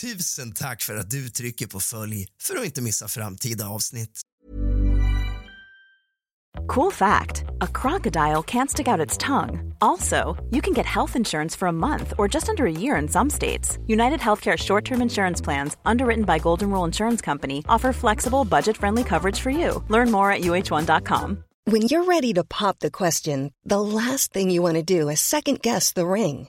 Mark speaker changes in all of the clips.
Speaker 1: Tusen tack för att du trycker på följ för att inte missa framtida avsnitt.
Speaker 2: Cool fact a crocodile can't stick out its tongue. Also, you can get health insurance for a month or just under a year in some states. United Healthcare short term insurance plans, underwritten by Golden Rule Insurance Company, offer flexible, budget friendly coverage for you. Learn more at uh1.com.
Speaker 3: When you're ready to pop the question, the last thing you want to do is second guess the ring.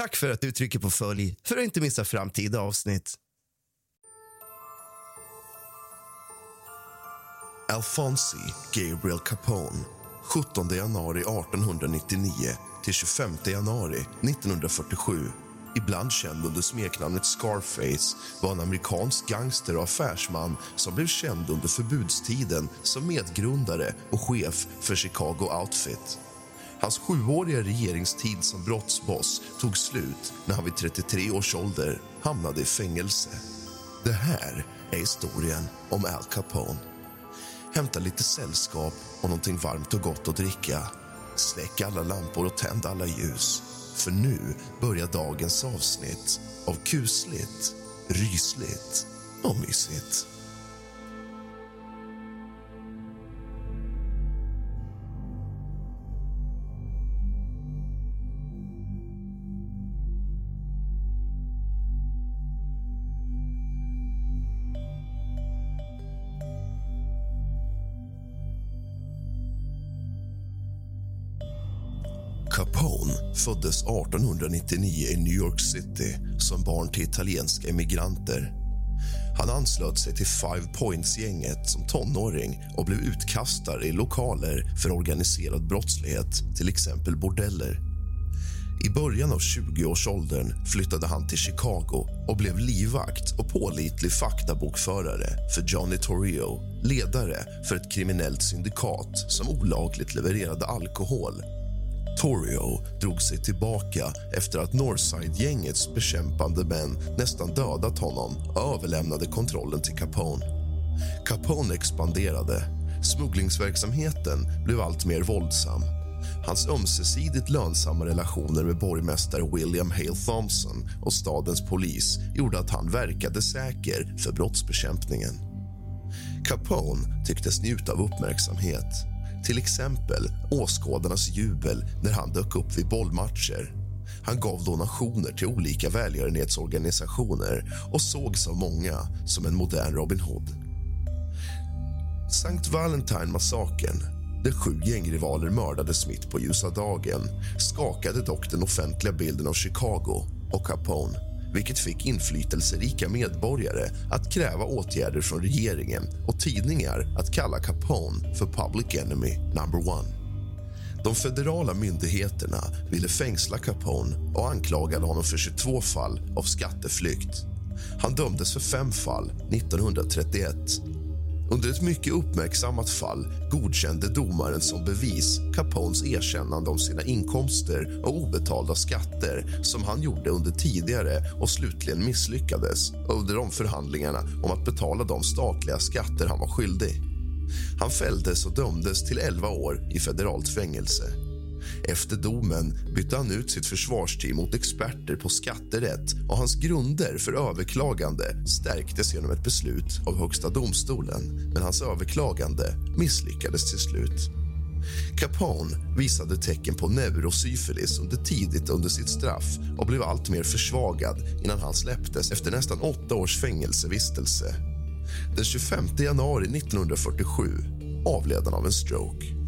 Speaker 1: Tack för att du trycker på följ för att inte missa framtida avsnitt.
Speaker 4: Alfonsi Gabriel Capone 17 januari 1899 till 25 januari 1947 ibland känd under smeknamnet Scarface var en amerikansk gangster och affärsman som blev känd under förbudstiden som medgrundare och chef för Chicago Outfit. Hans sjuåriga regeringstid som brottsboss tog slut när han vid 33 års ålder hamnade i fängelse. Det här är historien om Al Capone. Hämta lite sällskap och någonting varmt och gott att dricka. Släck alla lampor och tänd alla ljus. För nu börjar dagens avsnitt av kusligt, rysligt och mysigt. Capone föddes 1899 i New York City som barn till italienska emigranter. Han anslöt sig till Five Points-gänget som tonåring och blev utkastad i lokaler för organiserad brottslighet, till exempel bordeller. I början av 20-årsåldern flyttade han till Chicago och blev livvakt och pålitlig faktabokförare för Johnny Torrio ledare för ett kriminellt syndikat som olagligt levererade alkohol Torrio drog sig tillbaka efter att Northside-gängets bekämpande män nästan dödat honom och överlämnade kontrollen till Capone. Capone expanderade. Smugglingsverksamheten blev allt mer våldsam. Hans ömsesidigt lönsamma relationer med borgmästare William Hale Thompson och stadens polis gjorde att han verkade säker för brottsbekämpningen. Capone tycktes njuta av uppmärksamhet. Till exempel åskådarnas jubel när han dök upp vid bollmatcher. Han gav donationer till olika välgörenhetsorganisationer och sågs av många som en modern Robin Hood. Sankt Valentine-massakern, där sju gängrivaler mördades mitt på ljusa dagen skakade dock den offentliga bilden av Chicago och Capone vilket fick inflytelserika medborgare att kräva åtgärder från regeringen och tidningar att kalla Capone för public enemy number one. De federala myndigheterna ville fängsla Capone och anklagade honom för 22 fall av skatteflykt. Han dömdes för fem fall 1931 under ett mycket uppmärksammat fall godkände domaren som bevis Capones erkännande om sina inkomster och obetalda skatter som han gjorde under tidigare och slutligen misslyckades under de förhandlingarna om att betala de statliga skatter han var skyldig. Han fälldes och dömdes till 11 år i federalt fängelse. Efter domen bytte han ut sitt försvarsteam mot experter på skatterätt och hans grunder för överklagande stärktes genom ett beslut av Högsta domstolen men hans överklagande misslyckades till slut. Capone visade tecken på neurosyfilis under tidigt under sitt straff och blev allt mer försvagad innan han släpptes efter nästan åtta års fängelsevistelse. Den 25 januari 1947 avled han av en stroke.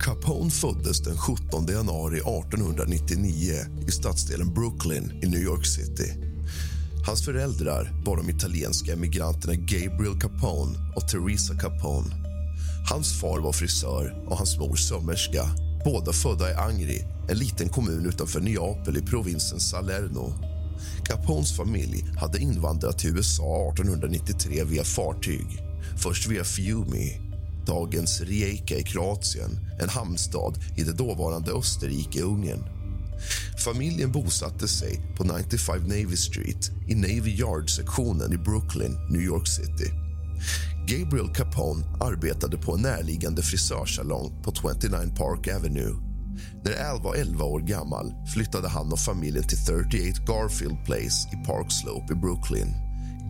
Speaker 4: Capone föddes den 17 januari 1899 i stadsdelen Brooklyn i New York City. Hans föräldrar var de italienska emigranterna Gabriel Capone och Teresa Capone. Hans far var frisör och hans mor sömmerska. Båda födda i Angri, en liten kommun utanför Neapel i provinsen Salerno. Capones familj hade invandrat till USA 1893 via fartyg. Först via Fiumi, dagens Rijeka i Kroatien en hamnstad i det dåvarande Österrike-Ungern. Familjen bosatte sig på 95 Navy Street i Navy Yard-sektionen i Brooklyn, New York City. Gabriel Capone arbetade på en närliggande frisörsalong på 29 Park Avenue. När Al var 11 år gammal flyttade han och familjen till 38 Garfield Place i Park Slope i Brooklyn.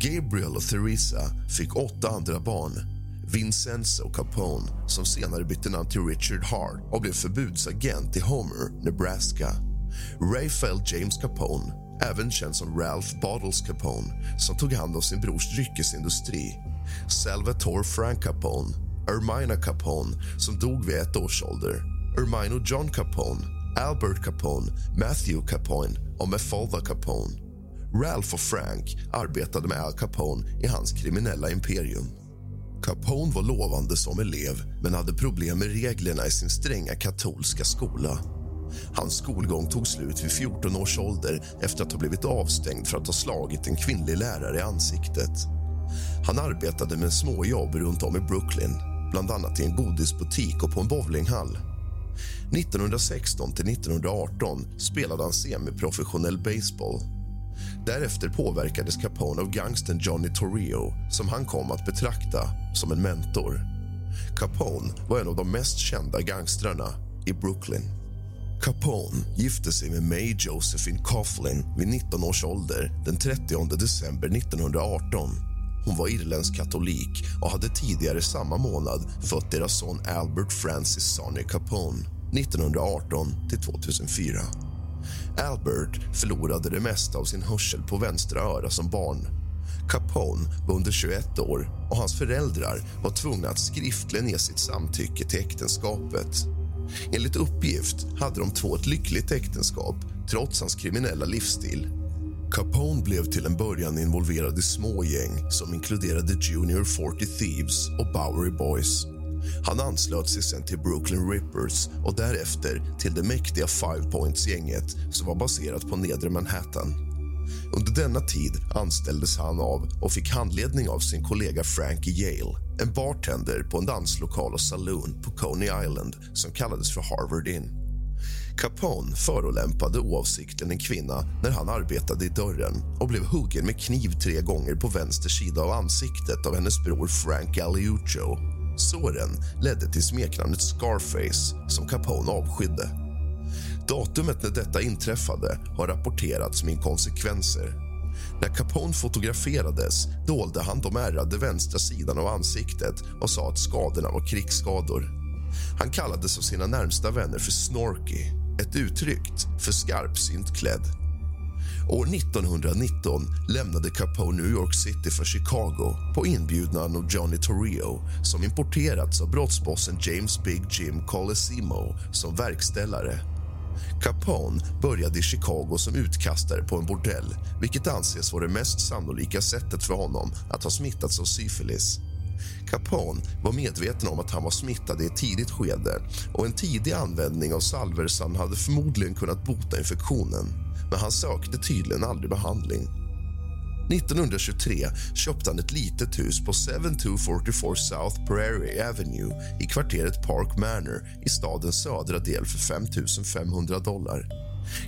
Speaker 4: Gabriel och Theresa fick åtta andra barn. Vincenzo Capone, som senare bytte namn till Richard Hart och blev förbudsagent i Homer, Nebraska. Raphael James Capone, även känd som Ralph Bottles Capone som tog hand om sin brors dryckesindustri. Salvatore Frank Capone, Ermina Capone som dog vid ett års ålder Ermino John Capone, Albert Capone, Matthew Capone och Mefalda Capone. Ralph och Frank arbetade med Al Capone i hans kriminella imperium. Capone var lovande som elev men hade problem med reglerna i sin stränga katolska skola. Hans skolgång tog slut vid 14 års ålder efter att ha blivit avstängd för att ha slagit en kvinnlig lärare i ansiktet. Han arbetade med småjobb runt om i Brooklyn bland annat i en godisbutik och på en bowlinghall. 1916 till 1918 spelade han semiprofessionell baseball. Därefter påverkades Capone av gangstern Johnny Torrio som han kom att betrakta som en mentor. Capone var en av de mest kända gangstrarna i Brooklyn. Capone gifte sig med May Josephine Coughlin vid 19 års ålder den 30 december 1918. Hon var irländsk katolik och hade tidigare samma månad fött deras son Albert Francis Sonny Capone 1918 till 2004. Albert förlorade det mesta av sin hörsel på vänstra öra som barn. Capone var under 21 år och hans föräldrar var tvungna att skriftligen ge sitt samtycke till äktenskapet. Enligt uppgift hade de två ett lyckligt äktenskap trots hans kriminella livsstil. Capone blev till en början involverad i små gäng som inkluderade Junior 40 Thieves och Bowery Boys. Han anslöt sig sen till Brooklyn Rippers och därefter till det mäktiga Five Points-gänget som var baserat på nedre Manhattan. Under denna tid anställdes han av och fick handledning av sin kollega Frankie Yale en bartender på en danslokal och saloon på Coney Island som kallades för Harvard Inn. Capone förolämpade oavsiktligen en kvinna när han arbetade i dörren och blev huggen med kniv tre gånger på vänster sida av ansiktet av hennes bror Frank Galliuccio Såren ledde till smeknamnet Scarface, som Capone avskydde. Datumet när detta inträffade har rapporterats med konsekvenser. När Capone fotograferades dolde han de ärrade vänstra sidan av ansiktet och sa att skadorna var krigsskador. Han kallades av sina närmsta vänner för Snorky, ett uttryck för skarpsynt klädd. År 1919 lämnade Capone New York City för Chicago på inbjudan av Johnny Torrio som importerats av brottsbossen James Big Jim Colesimo, som verkställare. Capone började i Chicago som utkastare på en bordell vilket anses vara det mest sannolika sättet för honom att ha smittats av syfilis. Capone var medveten om att han var smittad i ett tidigt skede och en tidig användning av salversan hade förmodligen kunnat bota infektionen men han sökte tydligen aldrig behandling. 1923 köpte han ett litet hus på 7244 South Prairie Avenue i kvarteret Park Manor i stadens södra del för 5 500 dollar.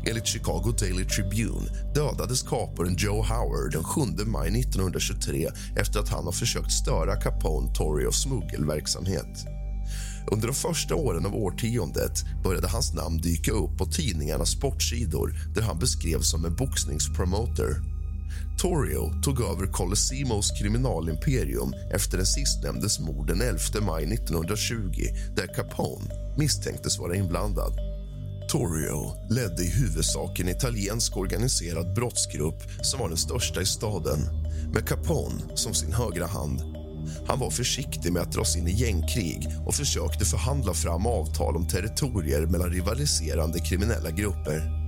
Speaker 4: Enligt Chicago Daily Tribune dödades kaparen Joe Howard den 7 maj 1923 efter att han har försökt störa Capone Torrios smuggelverksamhet. Under de första åren av årtiondet började hans namn dyka upp på tidningarnas sportsidor där han beskrevs som en boxningspromoter. Torrio tog över Colosimos kriminalimperium efter den sistnämndes mord den 11 maj 1920 där Capone misstänktes vara inblandad. Torrio ledde i huvudsak en italiensk organiserad brottsgrupp som var den största i staden med Capone som sin högra hand han var försiktig med att dras in i gängkrig och försökte förhandla fram avtal om territorier mellan rivaliserande kriminella grupper.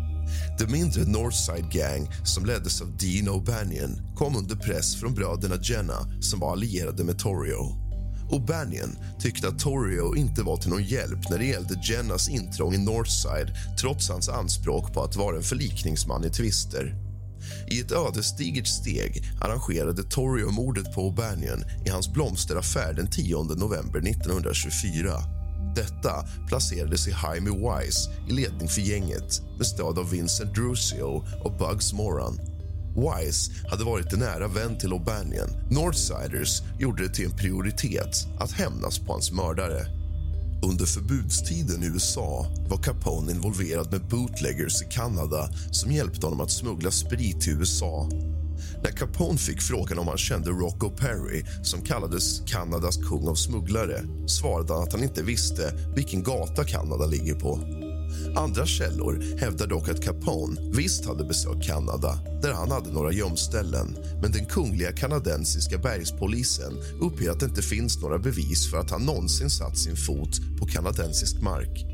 Speaker 4: Det mindre Northside Gang, som leddes av Dean O'Banion kom under press från bröderna Jenna, som var allierade med Torrio. O'Banion tyckte att Torrio inte var till någon hjälp när det gällde Jennas intrång i Northside trots hans anspråk på att vara en förlikningsman i tvister. I ett ödesdigert steg arrangerade Torrio mordet på O'Banion i hans blomsteraffär den 10 november 1924. Detta placerades i Jaime Wise i ledning för gänget med stöd av Vincent Drusio och Bugs Moran. Wise hade varit en nära vän till O'Banion. Northsiders gjorde det till en prioritet att hämnas på hans mördare. Under förbudstiden i USA var Capone involverad med bootleggers i Kanada som hjälpte honom att smuggla sprit till USA. När Capone fick frågan om han kände Rocco Perry som kallades Kanadas kung av smugglare svarade han att han inte visste vilken gata Kanada ligger på. Andra källor hävdar dock att Capone visst hade besökt Kanada där han hade några gömställen men den kungliga kanadensiska bergspolisen uppger att det inte finns några bevis för att han någonsin satt sin fot på kanadensisk mark.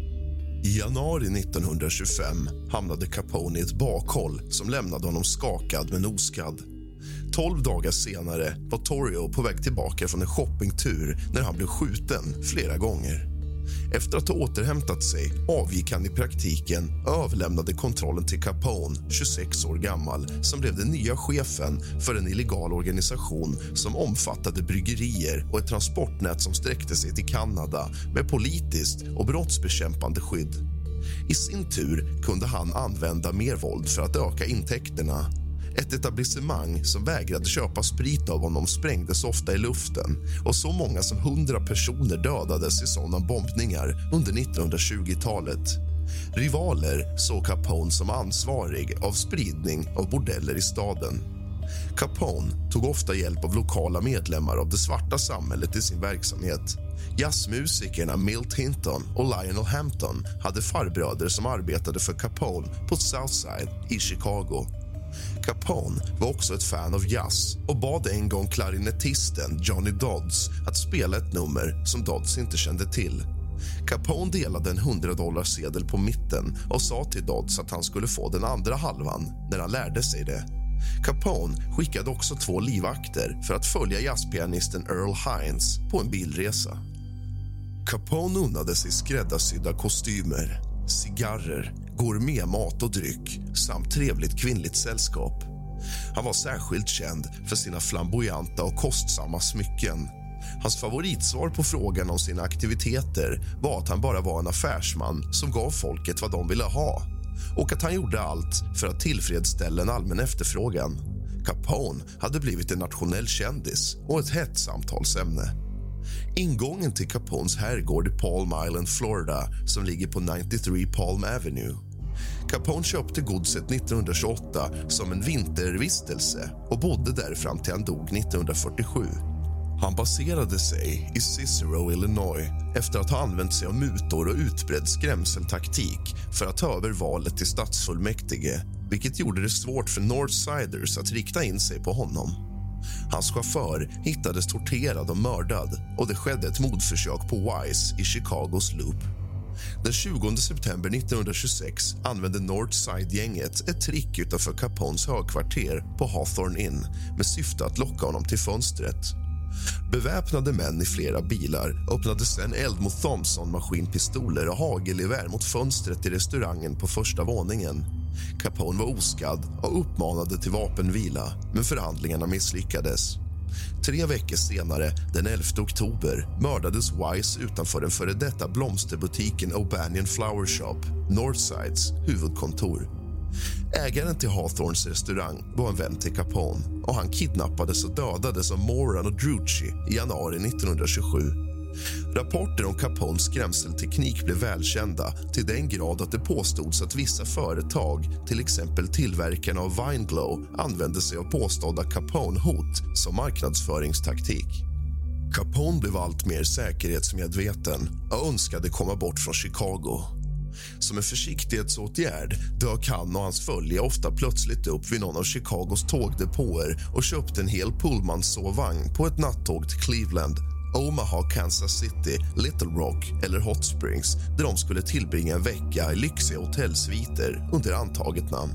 Speaker 4: I januari 1925 hamnade Capone i ett bakhåll som lämnade honom skakad men oskadd. Tolv dagar senare var Torrio på väg tillbaka från en shoppingtur när han blev skjuten flera gånger. Efter att ha återhämtat sig avgick han i praktiken och överlämnade kontrollen till Capone, 26 år gammal som blev den nya chefen för en illegal organisation som omfattade bryggerier och ett transportnät som sträckte sig till Kanada med politiskt och brottsbekämpande skydd. I sin tur kunde han använda mer våld för att öka intäkterna ett etablissemang som vägrade köpa sprit av honom sprängdes ofta i luften och så många som 100 personer dödades i sådana bombningar under 1920-talet. Rivaler såg Capone som ansvarig av spridning av bordeller i staden. Capone tog ofta hjälp av lokala medlemmar av det svarta samhället i sin verksamhet. Jazzmusikerna Milt Hinton och Lionel Hampton hade farbröder som arbetade för Capone på Southside i Chicago. Capone var också ett fan av jazz och bad en gång klarinettisten Johnny Dodds att spela ett nummer som Dodds inte kände till. Capone delade en 100 sedel på mitten och sa till Dodds att han skulle få den andra halvan när han lärde sig det. Capone skickade också två livvakter för att följa jazzpianisten Earl Hines på en bilresa. Capone unnade sig skräddarsydda kostymer, cigarrer gourmetmat och dryck samt trevligt kvinnligt sällskap. Han var särskilt känd för sina flamboyanta och kostsamma smycken. Hans favoritsvar på frågan om sina aktiviteter var att han bara var en affärsman som gav folket vad de ville ha och att han gjorde allt för att tillfredsställa en allmän efterfrågan. Capone hade blivit en nationell kändis och ett hett samtalsämne. Ingången till Capones herrgård i Palm Island, Florida som ligger på 93 Palm Avenue Capone köpte godset 1928 som en vintervistelse och bodde där fram till han dog 1947. Han baserade sig i Cicero, Illinois efter att ha använt sig av mutor och utbredd skrämseltaktik för att ta över valet till stadsfullmäktige vilket gjorde det svårt för Northsiders att rikta in sig på honom. Hans chaufför hittades torterad och mördad och det skedde ett mordförsök på Wise i Chicagos Loop. Den 20 september 1926 använde Northside-gänget ett trick utanför Capones högkvarter på Hawthorne Inn med syfte att locka honom till fönstret. Beväpnade män i flera bilar öppnade sen eld mot Thompson-maskinpistoler och hagelgevär mot fönstret i restaurangen på första våningen. Capone var oskadd och uppmanade till vapenvila, men förhandlingarna misslyckades. Tre veckor senare, den 11 oktober, mördades Wise utanför den före detta blomsterbutiken O'Banion Flower Shop, Northsides huvudkontor. Ägaren till Hawthorns restaurang var en vän till Capone och han kidnappades och dödades av Moran och Drucci i januari 1927. Rapporter om Capones skrämselteknik blev välkända till den grad att det påstods att vissa företag, till exempel tillverkarna av Vineglow använde sig av påstådda Capone-hot som marknadsföringstaktik. Capone blev allt mer säkerhetsmedveten och önskade komma bort från Chicago. Som en försiktighetsåtgärd dök han och hans följe ofta plötsligt upp vid någon av Chicagos tågdepåer och köpte en hel pullmansovvagn på ett nattåg till Cleveland Omaha, Kansas City, Little Rock eller Hot Springs där de skulle tillbringa en vecka i lyxiga hotellsviter under antaget namn.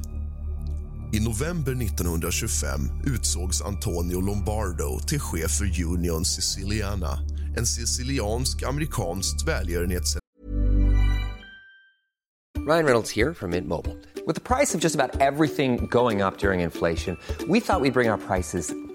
Speaker 4: I november 1925 utsågs Antonio Lombardo till chef för Union Siciliana en siciliansk amerikansk välgörenhets...
Speaker 5: Ryan Reynolds här från Mint Mobile. Med priset på nästan allt som går upp under inflationen trodde vi att vi skulle bring våra priser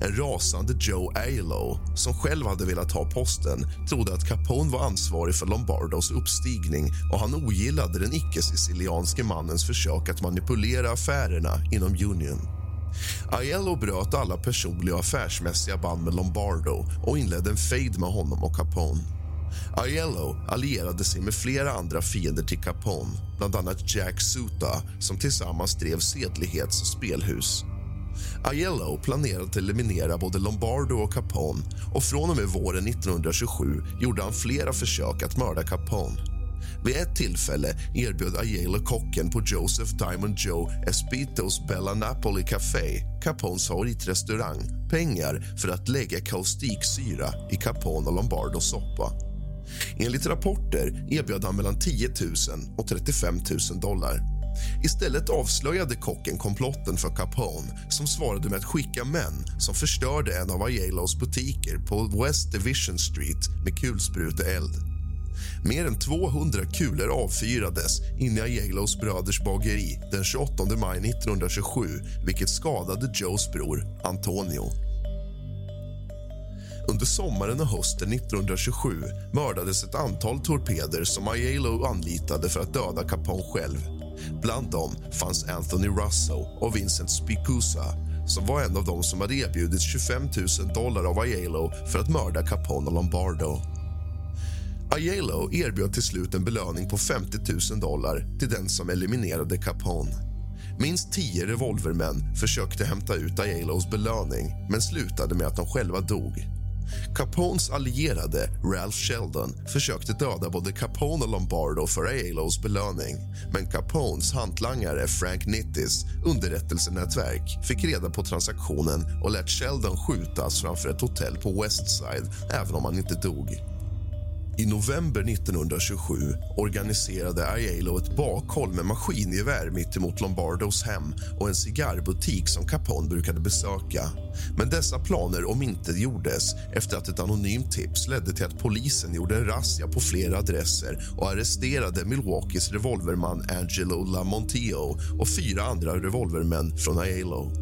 Speaker 4: En rasande Joe Aiello, som själv hade velat ha posten trodde att Capone var ansvarig för Lombardos uppstigning och han ogillade den icke-sicilianske mannens försök att manipulera affärerna inom Union. Aiello bröt alla personliga och affärsmässiga band med Lombardo och inledde en fejd med honom och Capone. Aiello allierade sig med flera andra fiender till Capone bland annat Jack Suta, som tillsammans drev sedlighets och spelhus. Aiello planerade att eliminera både Lombardo och Capone och från och med våren 1927 gjorde han flera försök att mörda Capone. Vid ett tillfälle erbjöd Aiello kocken på Joseph Diamond Joe Espitos Bella Napoli Café, Capones favoritrestaurang, pengar för att lägga kaustiksyra i Capone och Lombardos soppa. Enligt rapporter erbjöd han mellan 10 000 och 35 000 dollar. Istället avslöjade kocken komplotten för Capone som svarade med att skicka män som förstörde en av Aielos butiker på West Division Street med kulspruteeld. Mer än 200 kulor avfyrades in i Aielos bröders bageri den 28 maj 1927 vilket skadade Joes bror Antonio. Under sommaren och hösten 1927 mördades ett antal torpeder som Aiello anlitade för att döda Capone själv. Bland dem fanns Anthony Russo och Vincent Spicusa som var en av dem som hade erbjudits 25 000 dollar av Aiello för att mörda Capone och Lombardo. Aiello erbjöd till slut en belöning på 50 000 dollar till den som eliminerade Capone. Minst tio revolvermän försökte hämta ut Aiellos belöning men slutade med att de själva dog. Capones allierade Ralph Sheldon försökte döda både Capone och Lombardo för Aiellos belöning men Capones hantlangare Frank Nittis underrättelsenätverk fick reda på transaktionen och lät Sheldon skjutas framför ett hotell på Westside även om han inte dog. I november 1927 organiserade Aiello ett bakhåll med maskingevär mittemot Lombardos hem och en cigarrbutik som Capone brukade besöka. Men dessa planer omintetgjordes efter att ett anonymt tips ledde till att polisen gjorde en razzia på flera adresser och arresterade Milwaukees revolverman Angelo Lamontillo och fyra andra revolvermän från Aiello.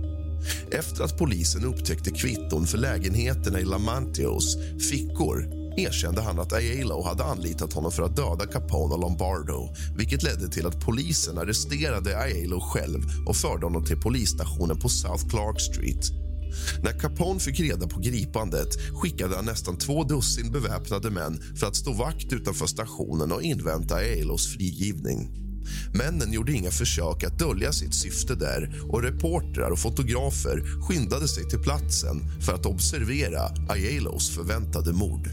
Speaker 4: Efter att polisen upptäckte kvitton för lägenheterna i Lamantios fickor erkände han att Aiello hade anlitat honom för att döda Capone och Lombardo vilket ledde till att polisen arresterade Aiello själv och förde honom till polisstationen på South Clark Street. När Capone fick reda på gripandet skickade han nästan två dussin beväpnade män för att stå vakt utanför stationen och invänta Aiellos frigivning. Männen gjorde inga försök att dölja sitt syfte där och reportrar och fotografer skyndade sig till platsen för att observera Aiellos förväntade mord.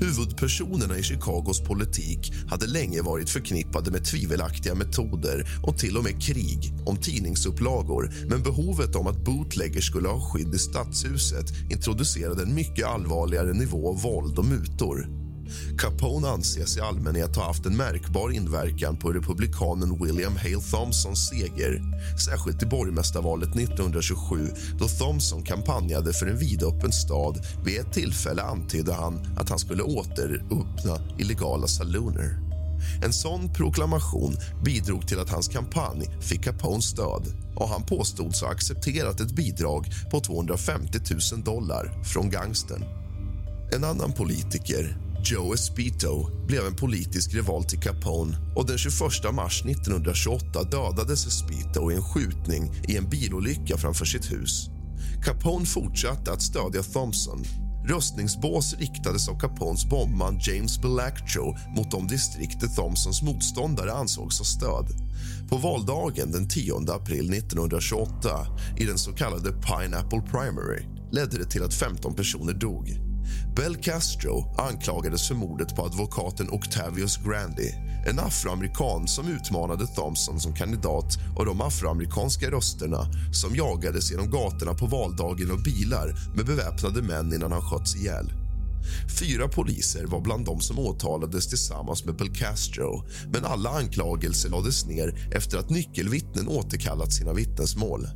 Speaker 4: Huvudpersonerna i Chicagos politik hade länge varit förknippade med tvivelaktiga metoder och till och med krig om tidningsupplagor men behovet om att bootleggers skulle ha skydd i stadshuset introducerade en mycket allvarligare nivå av våld och mutor. Capone anses i allmänhet ha haft en märkbar inverkan på republikanen William Hale Thompsons seger särskilt i borgmästarvalet 1927 då Thompson kampanjade för en vidöppen stad. Vid ett tillfälle antydde han att han skulle återöppna illegala salooner. En sån proklamation bidrog till att hans kampanj fick Capones stöd och han påstods ha accepterat ett bidrag på 250 000 dollar från gangstern. En annan politiker, Joe Espito blev en politisk rival till Capone och den 21 mars 1928 dödades Espito i en skjutning i en bilolycka framför sitt hus. Capone fortsatte att stödja Thompson. Röstningsbås riktades av Capones bombman James Belaccho mot de distrikt där Thompsons motståndare ansågs ha stöd. På valdagen den 10 april 1928 i den så kallade Pineapple Primary ledde det till att 15 personer dog. Bel Castro anklagades för mordet på advokaten Octavius Grandy en afroamerikan som utmanade Thompson som kandidat och de afroamerikanska rösterna som jagades genom gatorna på valdagen av bilar med beväpnade män innan han sköts ihjäl. Fyra poliser var bland dem som åtalades tillsammans med Bel Castro men alla anklagelser lades ner efter att nyckelvittnen återkallat sina vittnesmål.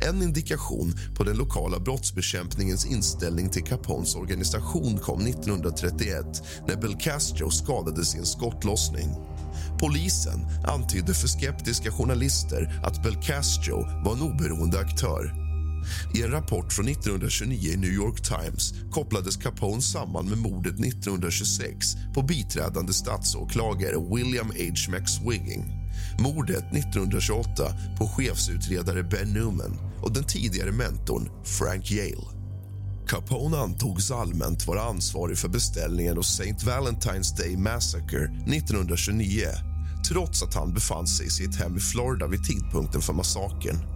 Speaker 4: En indikation på den lokala brottsbekämpningens inställning till Capones organisation kom 1931 när Bel Castro skadades i en skottlossning. Polisen antydde för skeptiska journalister att Bel Castro var en oberoende aktör. I en rapport från 1929 i New York Times kopplades Capone samman med mordet 1926 på biträdande statsåklagare William H. McSwigging mordet 1928 på chefsutredare Ben Newman och den tidigare mentorn Frank Yale. Capone antogs allmänt vara ansvarig för beställningen av St. Valentine's Day Massacre 1929 trots att han befann sig i sitt hem i Florida vid tidpunkten för massakern.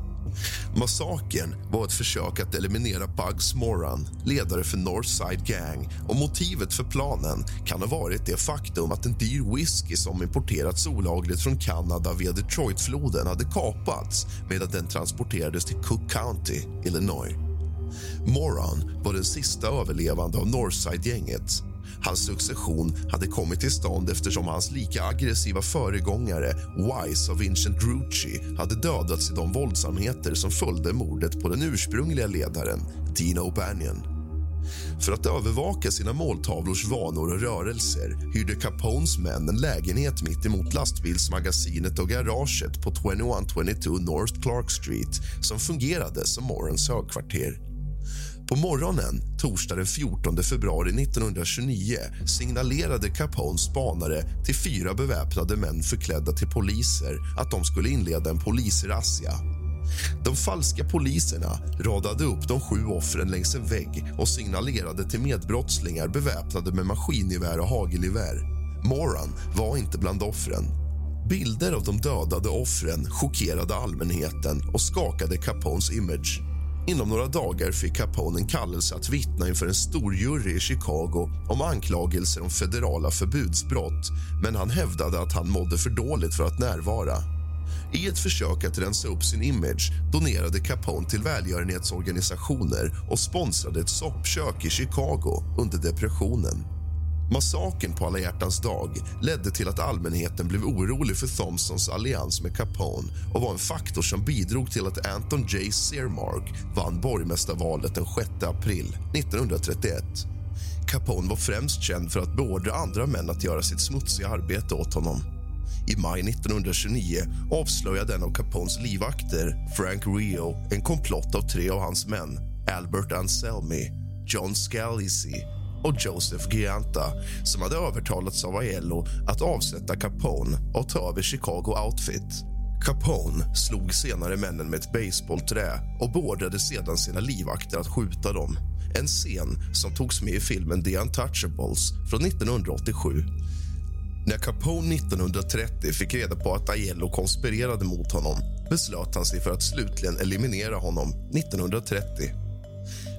Speaker 4: Massakern var ett försök att eliminera Bugs Moran, ledare för Northside Gang och motivet för planen kan ha varit det faktum att en dyr whisky som importerats olagligt från Kanada via Detroitfloden hade kapats medan den transporterades till Cook County, Illinois. Moran var den sista överlevande av Northside-gänget Hans succession hade kommit till stånd eftersom hans lika aggressiva föregångare Wise och Vincent Rucci hade dödats i de våldsamheter som följde mordet på den ursprungliga ledaren Dino O'Banion. För att övervaka sina måltavlors vanor och rörelser hyrde Capones män en lägenhet mitt emot lastbilsmagasinet och garaget på 2122 North Clark Street som fungerade som Morrens högkvarter. På morgonen torsdag den 14 februari 1929 signalerade Capones spanare till fyra beväpnade män förklädda till poliser att de skulle inleda en polisrazzia. De falska poliserna radade upp de sju offren längs en vägg och signalerade till medbrottslingar beväpnade med maskingevär och hagelgevär. Moran var inte bland offren. Bilder av de dödade offren chockerade allmänheten och skakade Capones image. Inom några dagar fick Capone en kallelse att vittna inför en stor jury i Chicago om anklagelser om federala förbudsbrott men han hävdade att han mådde för dåligt för att närvara. I ett försök att rensa upp sin image donerade Capone till välgörenhetsorganisationer och sponsrade ett soppkök i Chicago under depressionen. Massakern på alla hjärtans dag ledde till att allmänheten blev orolig för Thompsons allians med Capone och var en faktor som bidrog till att Anton J. Searmark vann borgmästarvalet den 6 april 1931. Capone var främst känd för att beordra andra män att göra sitt smutsiga arbete åt honom. I maj 1929 avslöjade en av Capones livvakter, Frank Rio en komplott av tre av hans män Albert Anselmi, John Scalisi och Joseph Gianta som hade övertalats av Aiello att avsätta Capone och ta över Chicago Outfit. Capone slog senare männen med ett baseballträ och beordrade sedan sina livvakter att skjuta dem. En scen som togs med i filmen The Untouchables från 1987. När Capone 1930 fick reda på att Aiello konspirerade mot honom beslöt han sig för att slutligen eliminera honom 1930.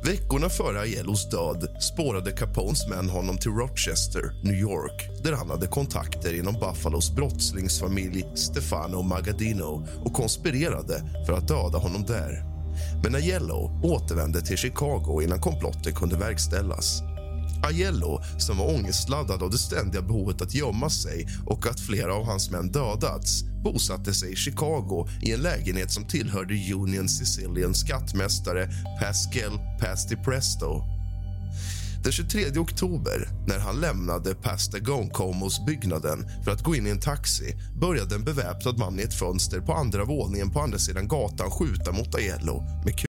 Speaker 4: Veckorna före Aiellos död spårade Capones män honom till Rochester, New York där han hade kontakter inom Buffalos brottslingsfamilj Stefano Magadino och konspirerade för att döda honom där. Men Aiello återvände till Chicago innan komplotten kunde verkställas. Aiello, som var ångestladdad av det ständiga behovet att gömma sig och att flera av hans män dödats bosatte sig i Chicago i en lägenhet som tillhörde Union Sicilian skattmästare Pascal Pasti Presto. Den 23 oktober, när han lämnade Pastagone-Comos byggnaden för att gå in i en taxi började en beväpnad man i ett fönster på andra våningen på andra sidan gatan skjuta mot Aiello med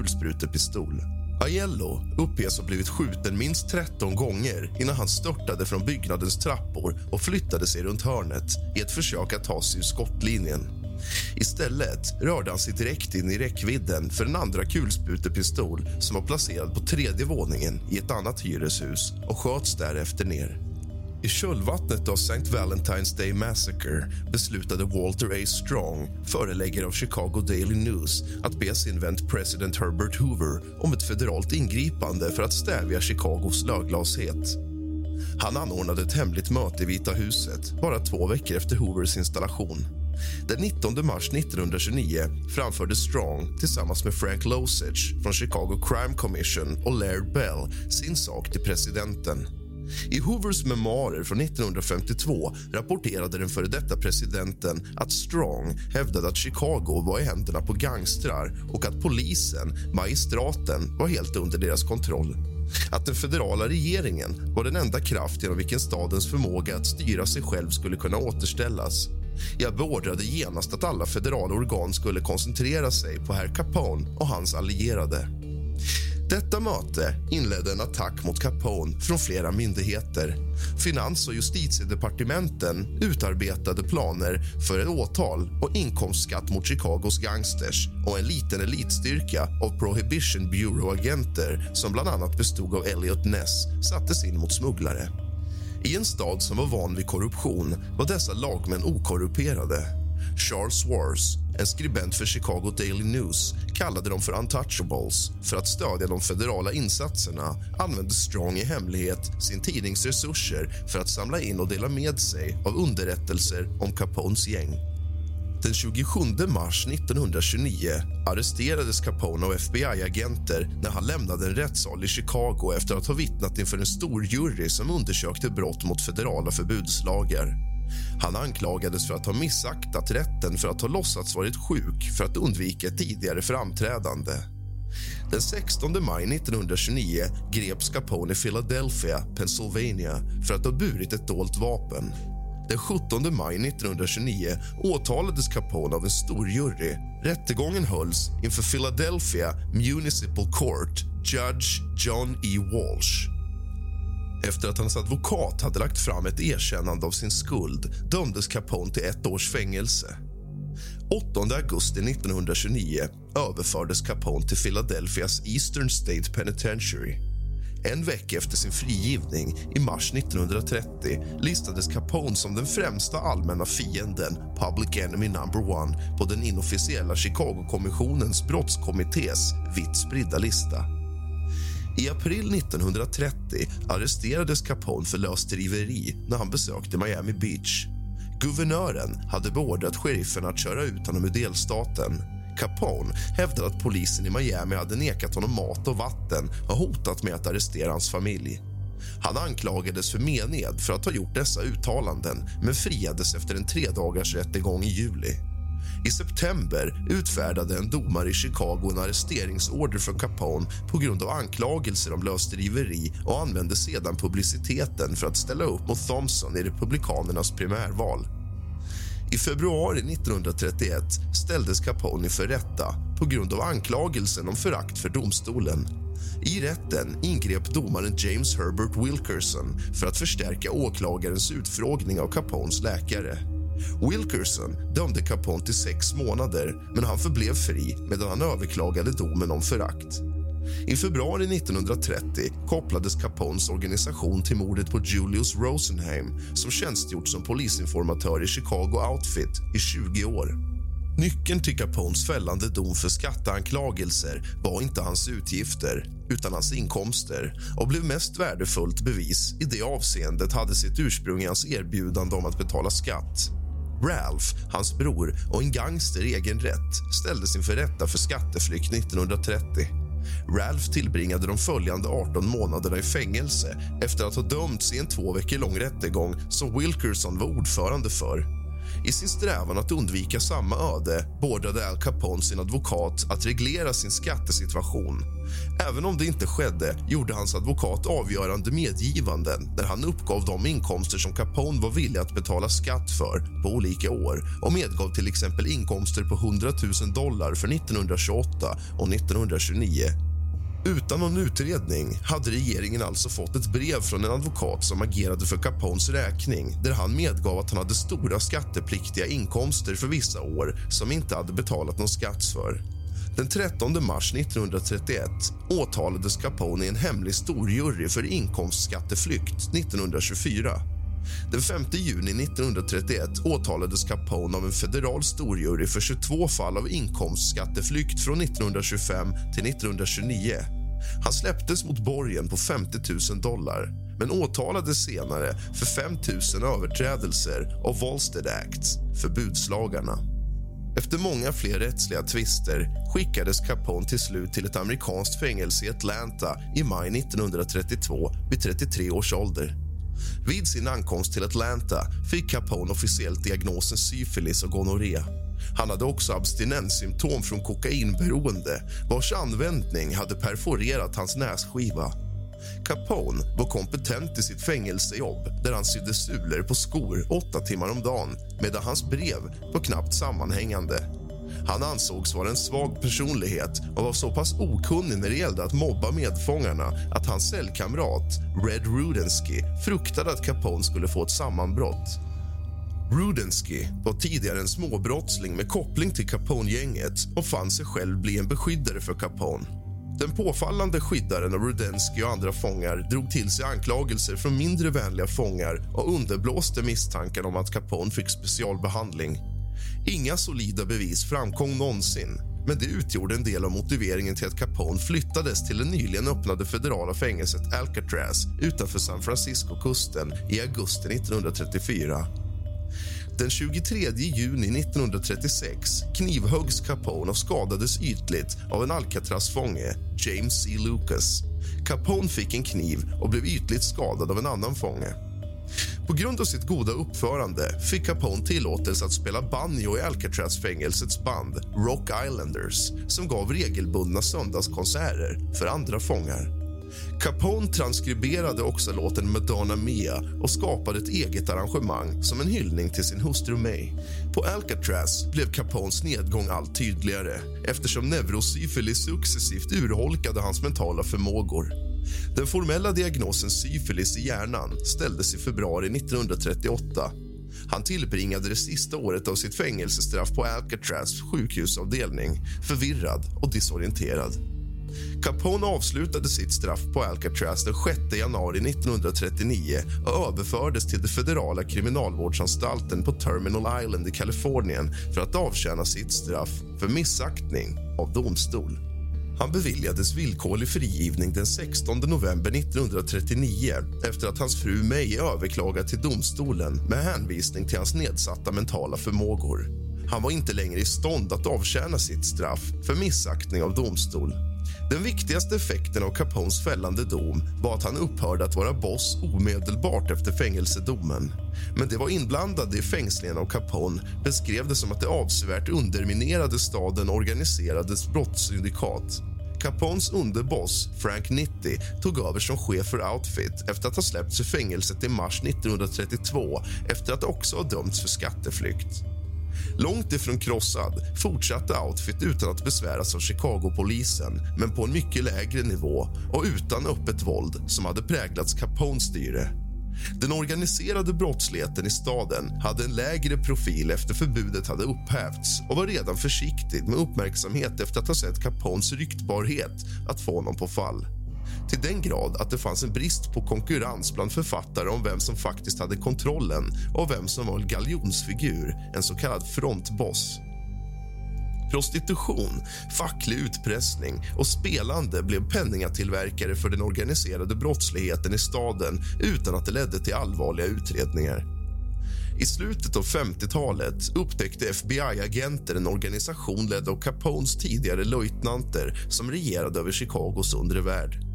Speaker 4: Kulsprutepistol. Aiello uppges ha blivit skjuten minst 13 gånger innan han störtade från byggnadens trappor och flyttade sig runt hörnet i ett försök att ta sig ur skottlinjen. Istället rörde han sig direkt in i räckvidden för en andra kulsprutepistol som var placerad på tredje våningen i ett annat hyreshus och sköts därefter ner. I kölvattnet av St. Valentine's Day Massacre beslutade Walter A. Strong, föreläggare av Chicago Daily News att be sin vän president Herbert Hoover om ett federalt ingripande för att stävja Chicagos löglashet. Han anordnade ett hemligt möte i Vita huset bara två veckor efter Hoovers installation. Den 19 mars 1929 framförde Strong tillsammans med Frank Losich från Chicago Crime Commission och Laird Bell sin sak till presidenten. I Hoovers memoarer från 1952 rapporterade den före detta presidenten att Strong hävdade att Chicago var i händerna på gangstrar och att polisen, magistraten, var helt under deras kontroll. Att den federala regeringen var den enda kraft genom vilken stadens förmåga att styra sig själv skulle kunna återställas. Jag beordrade genast att alla federala organ skulle koncentrera sig på herr Capone och hans allierade. Detta möte inledde en attack mot Capone från flera myndigheter. Finans och justitiedepartementen utarbetade planer för ett åtal och inkomstskatt mot Chicagos gangsters och en liten elitstyrka av Prohibition Bureau-agenter som bland annat bestod av Elliot Ness sattes in mot smugglare. I en stad som var van vid korruption var dessa lagmän okorrumperade. Charles Wars, en skribent för Chicago Daily News kallade dem för untouchables. För att stödja de federala insatserna använde Strong i hemlighet sin tidnings resurser för att samla in och dela med sig av underrättelser om Capones gäng. Den 27 mars 1929 arresterades Capone av FBI-agenter när han lämnade en rättssal i Chicago efter att ha vittnat inför en stor jury som undersökte brott mot federala förbudslagar. Han anklagades för att ha missaktat rätten för att ha låtsats varit sjuk för att undvika ett tidigare framträdande. Den 16 maj 1929 greps Capone i Philadelphia, Pennsylvania för att ha burit ett dolt vapen. Den 17 maj 1929 åtalades Capone av en stor jury. Rättegången hölls inför Philadelphia Municipal Court, Judge John E. Walsh. Efter att hans advokat hade lagt fram ett erkännande av sin skuld dömdes Capone till ett års fängelse. 8 augusti 1929 överfördes Capone till Philadelphias Eastern State Penitentiary. En vecka efter sin frigivning, i mars 1930 listades Capone som den främsta allmänna fienden Public Enemy Number One på den inofficiella Chicago-kommissionens brottskommittés vitt spridda lista. I april 1930 arresterades Capone för lösdriveri när han besökte Miami Beach. Guvernören hade beordrat sheriffen att köra ut honom ur delstaten. Capone hävdade att polisen i Miami hade nekat honom mat och vatten och hotat med att arrestera hans familj. Han anklagades för mened för att ha gjort dessa uttalanden men friades efter en tredagars rättegång i juli. I september utfärdade en domare i Chicago en arresteringsorder för Capone på grund av anklagelser om lösdriveri och använde sedan publiciteten för att ställa upp mot Thompson i Republikanernas primärval. I februari 1931 ställdes Capone för rätta på grund av anklagelsen om förakt för domstolen. I rätten ingrep domaren James Herbert Wilkerson för att förstärka åklagarens utfrågning av Capones läkare. Wilkerson dömde Capone till sex månader men han förblev fri medan han överklagade domen om förakt. I februari 1930 kopplades Capones organisation till mordet på Julius Rosenheim som tjänstgjort som polisinformatör i Chicago Outfit i 20 år. Nyckeln till Capones fällande dom för skatteanklagelser var inte hans utgifter utan hans inkomster och blev mest värdefullt bevis i det avseendet hade sitt ursprung i hans erbjudande om att betala skatt. Ralph, hans bror och en gangster i egen rätt ställdes inför rätta för skatteflykt 1930. Ralph tillbringade de följande 18 månaderna i fängelse efter att ha dömts i en två veckor lång rättegång som Wilkerson var ordförande för. I sin strävan att undvika samma öde beordrade Al Capone sin advokat att reglera sin skattesituation. Även om det inte skedde gjorde hans advokat avgörande medgivanden när han uppgav de inkomster som Capone var villig att betala skatt för på olika år och medgav till exempel inkomster på 100 000 dollar för 1928 och 1929 utan någon utredning hade regeringen alltså fått ett brev från en advokat som agerade för Capones räkning där han medgav att han hade stora skattepliktiga inkomster för vissa år som inte hade betalat någon skatt för. Den 13 mars 1931 åtalades Capone i en hemlig storjury för inkomstskatteflykt 1924. Den 5 juni 1931 åtalades Capone av en federal storjury för 22 fall av inkomstskatteflykt från 1925 till 1929. Han släpptes mot borgen på 50 000 dollar men åtalades senare för 5 000 överträdelser av Volstead Act, förbudslagarna. Efter många fler rättsliga tvister skickades Capone till slut till ett amerikanskt fängelse i Atlanta i maj 1932 vid 33 års ålder. Vid sin ankomst till Atlanta fick Capone officiellt diagnosen syfilis och gonorré. Han hade också abstinenssymptom från kokainberoende vars användning hade perforerat hans nässkiva. Capone var kompetent i sitt fängelsejobb där han sydde sulor på skor åtta timmar om dagen medan hans brev var knappt sammanhängande. Han ansågs vara en svag personlighet och var så pass okunnig när det gällde att mobba medfångarna att hans cellkamrat Red Rudensky fruktade att Capone skulle få ett sammanbrott. Rudensky var tidigare en småbrottsling med koppling till Capone-gänget och fann sig själv bli en beskyddare för Capone. Den påfallande skyddaren av Rudensky och andra fångar drog till sig anklagelser från mindre vänliga fångar och underblåste misstanken om att Capone fick specialbehandling. Inga solida bevis framkom någonsin men det utgjorde en del av motiveringen till att Capone flyttades till det nyligen öppnade federala fängelset Alcatraz utanför San Francisco-kusten i augusti 1934. Den 23 juni 1936 knivhöggs Capone och skadades ytligt av en Alcatraz-fånge, James C. Lucas. Capone fick en kniv och blev ytligt skadad av en annan fånge. På grund av sitt goda uppförande fick Capone tillåtelse att spela banjo i Alcatraz-fängelsets band Rock Islanders som gav regelbundna söndagskonserter för andra fångar. Capone transkriberade också låten Madonna Mia och skapade ett eget arrangemang som en hyllning till sin hustru May. På Alcatraz blev Capones nedgång allt tydligare eftersom neurosyfilis successivt urholkade hans mentala förmågor. Den formella diagnosen syfilis i hjärnan ställdes i februari 1938. Han tillbringade det sista året av sitt fängelsestraff på Alcatraz sjukhusavdelning förvirrad och disorienterad. Capone avslutade sitt straff på Alcatraz den 6 januari 1939 och överfördes till den federala kriminalvårdsanstalten på Terminal Island i Kalifornien för att avtjäna sitt straff för missaktning av domstol. Han beviljades villkorlig frigivning den 16 november 1939 efter att hans fru May överklagat till domstolen med hänvisning till hans nedsatta mentala förmågor. Han var inte längre i stånd att avtjäna sitt straff för missaktning av domstol. Den viktigaste effekten av Capones fällande dom var att han upphörde att vara boss omedelbart efter fängelsedomen. Men det var inblandade i fängslingen av Capone beskrev det som att det avsevärt underminerade staden organiserades brottssyndikat. Capones underboss, Frank Nitti, tog över som chef för Outfit efter att ha släppts ur fängelset i mars 1932 efter att också ha dömts för skatteflykt. Långt ifrån krossad fortsatte Outfit utan att besväras av Chicago-polisen men på en mycket lägre nivå och utan öppet våld som hade präglats Capones styre. Den organiserade brottsligheten i staden hade en lägre profil efter förbudet hade upphävts och var redan försiktig med uppmärksamhet efter att ha sett Capones ryktbarhet att få honom på fall till den grad att det fanns en brist på konkurrens bland författare om vem som faktiskt hade kontrollen och vem som var en galjonsfigur, en så kallad frontboss. Prostitution, facklig utpressning och spelande blev penningatillverkare för den organiserade brottsligheten i staden utan att det ledde till allvarliga utredningar. I slutet av 50-talet upptäckte FBI-agenter en organisation ledd av Capones tidigare löjtnanter som regerade över Chicagos undre värld.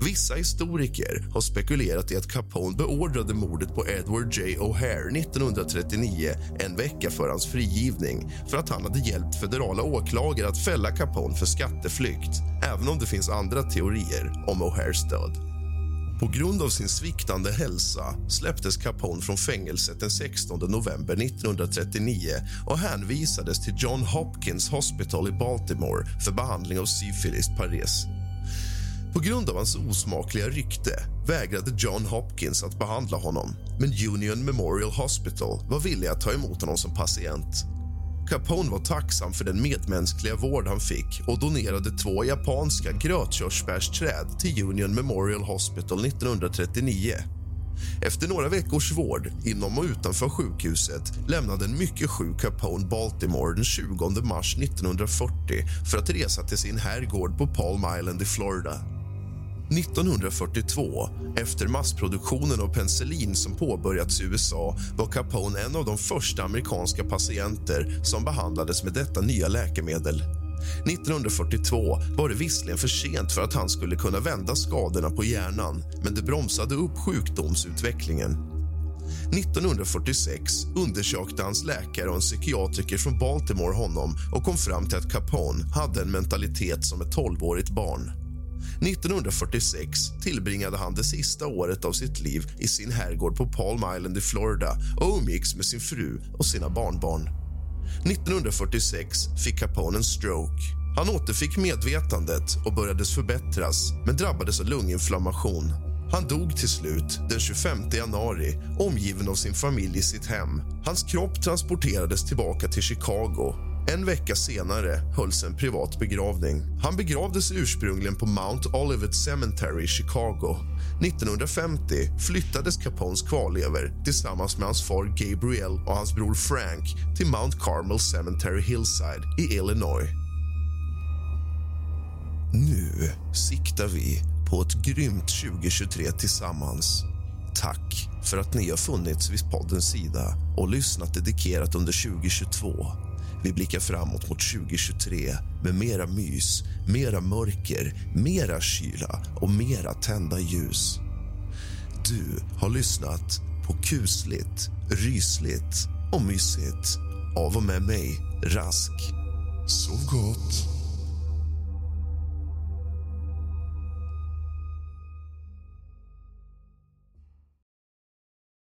Speaker 4: Vissa historiker har spekulerat i att Capone beordrade mordet på Edward J. O'Hare 1939 en vecka före hans frigivning för att han hade hjälpt federala åklagare att fälla Capone för skatteflykt även om det finns andra teorier om O'Hares död. På grund av sin sviktande hälsa släpptes Capone från fängelset den 16 november 1939 och hänvisades till John Hopkins Hospital i Baltimore för behandling av syfilis pares. På grund av hans osmakliga rykte vägrade John Hopkins att behandla honom men Union Memorial Hospital var villig att ta emot honom som patient. Capone var tacksam för den medmänskliga vård han fick och donerade två japanska grötkörsbärsträd till Union Memorial Hospital 1939. Efter några veckors vård inom och utanför sjukhuset lämnade en mycket sjuk Capone Baltimore den 20 mars 1940 för att resa till sin herrgård på Palm Island i Florida. 1942, efter massproduktionen av penicillin som påbörjats i USA var Capone en av de första amerikanska patienter som behandlades med detta nya läkemedel. 1942 var det visserligen för sent för att han skulle kunna vända skadorna på hjärnan men det bromsade upp sjukdomsutvecklingen. 1946 undersökte hans läkare och en psykiatriker från Baltimore honom och kom fram till att Capone hade en mentalitet som ett 12-årigt barn. 1946 tillbringade han det sista året av sitt liv i sin herrgård på Palm Island i Florida och umgicks med sin fru och sina barnbarn. 1946 fick Capone en stroke. Han återfick medvetandet och började förbättras men drabbades av lunginflammation. Han dog till slut den 25 januari omgiven av sin familj i sitt hem. Hans kropp transporterades tillbaka till Chicago en vecka senare hölls en privat begravning. Han begravdes ursprungligen på Mount Olivet Cemetery i Chicago. 1950 flyttades Capones kvarlever tillsammans med hans far Gabriel och hans bror Frank till Mount Carmel Cemetery Hillside i Illinois. Nu siktar vi på ett grymt 2023 tillsammans. Tack för att ni har funnits vid poddens sida och lyssnat dedikerat under 2022. Vi blickar framåt mot 2023 med mera mys, mera mörker, mera kyla och mera tända ljus. Du har lyssnat på kusligt, rysligt och mysigt av och med mig, Rask. Sov gott.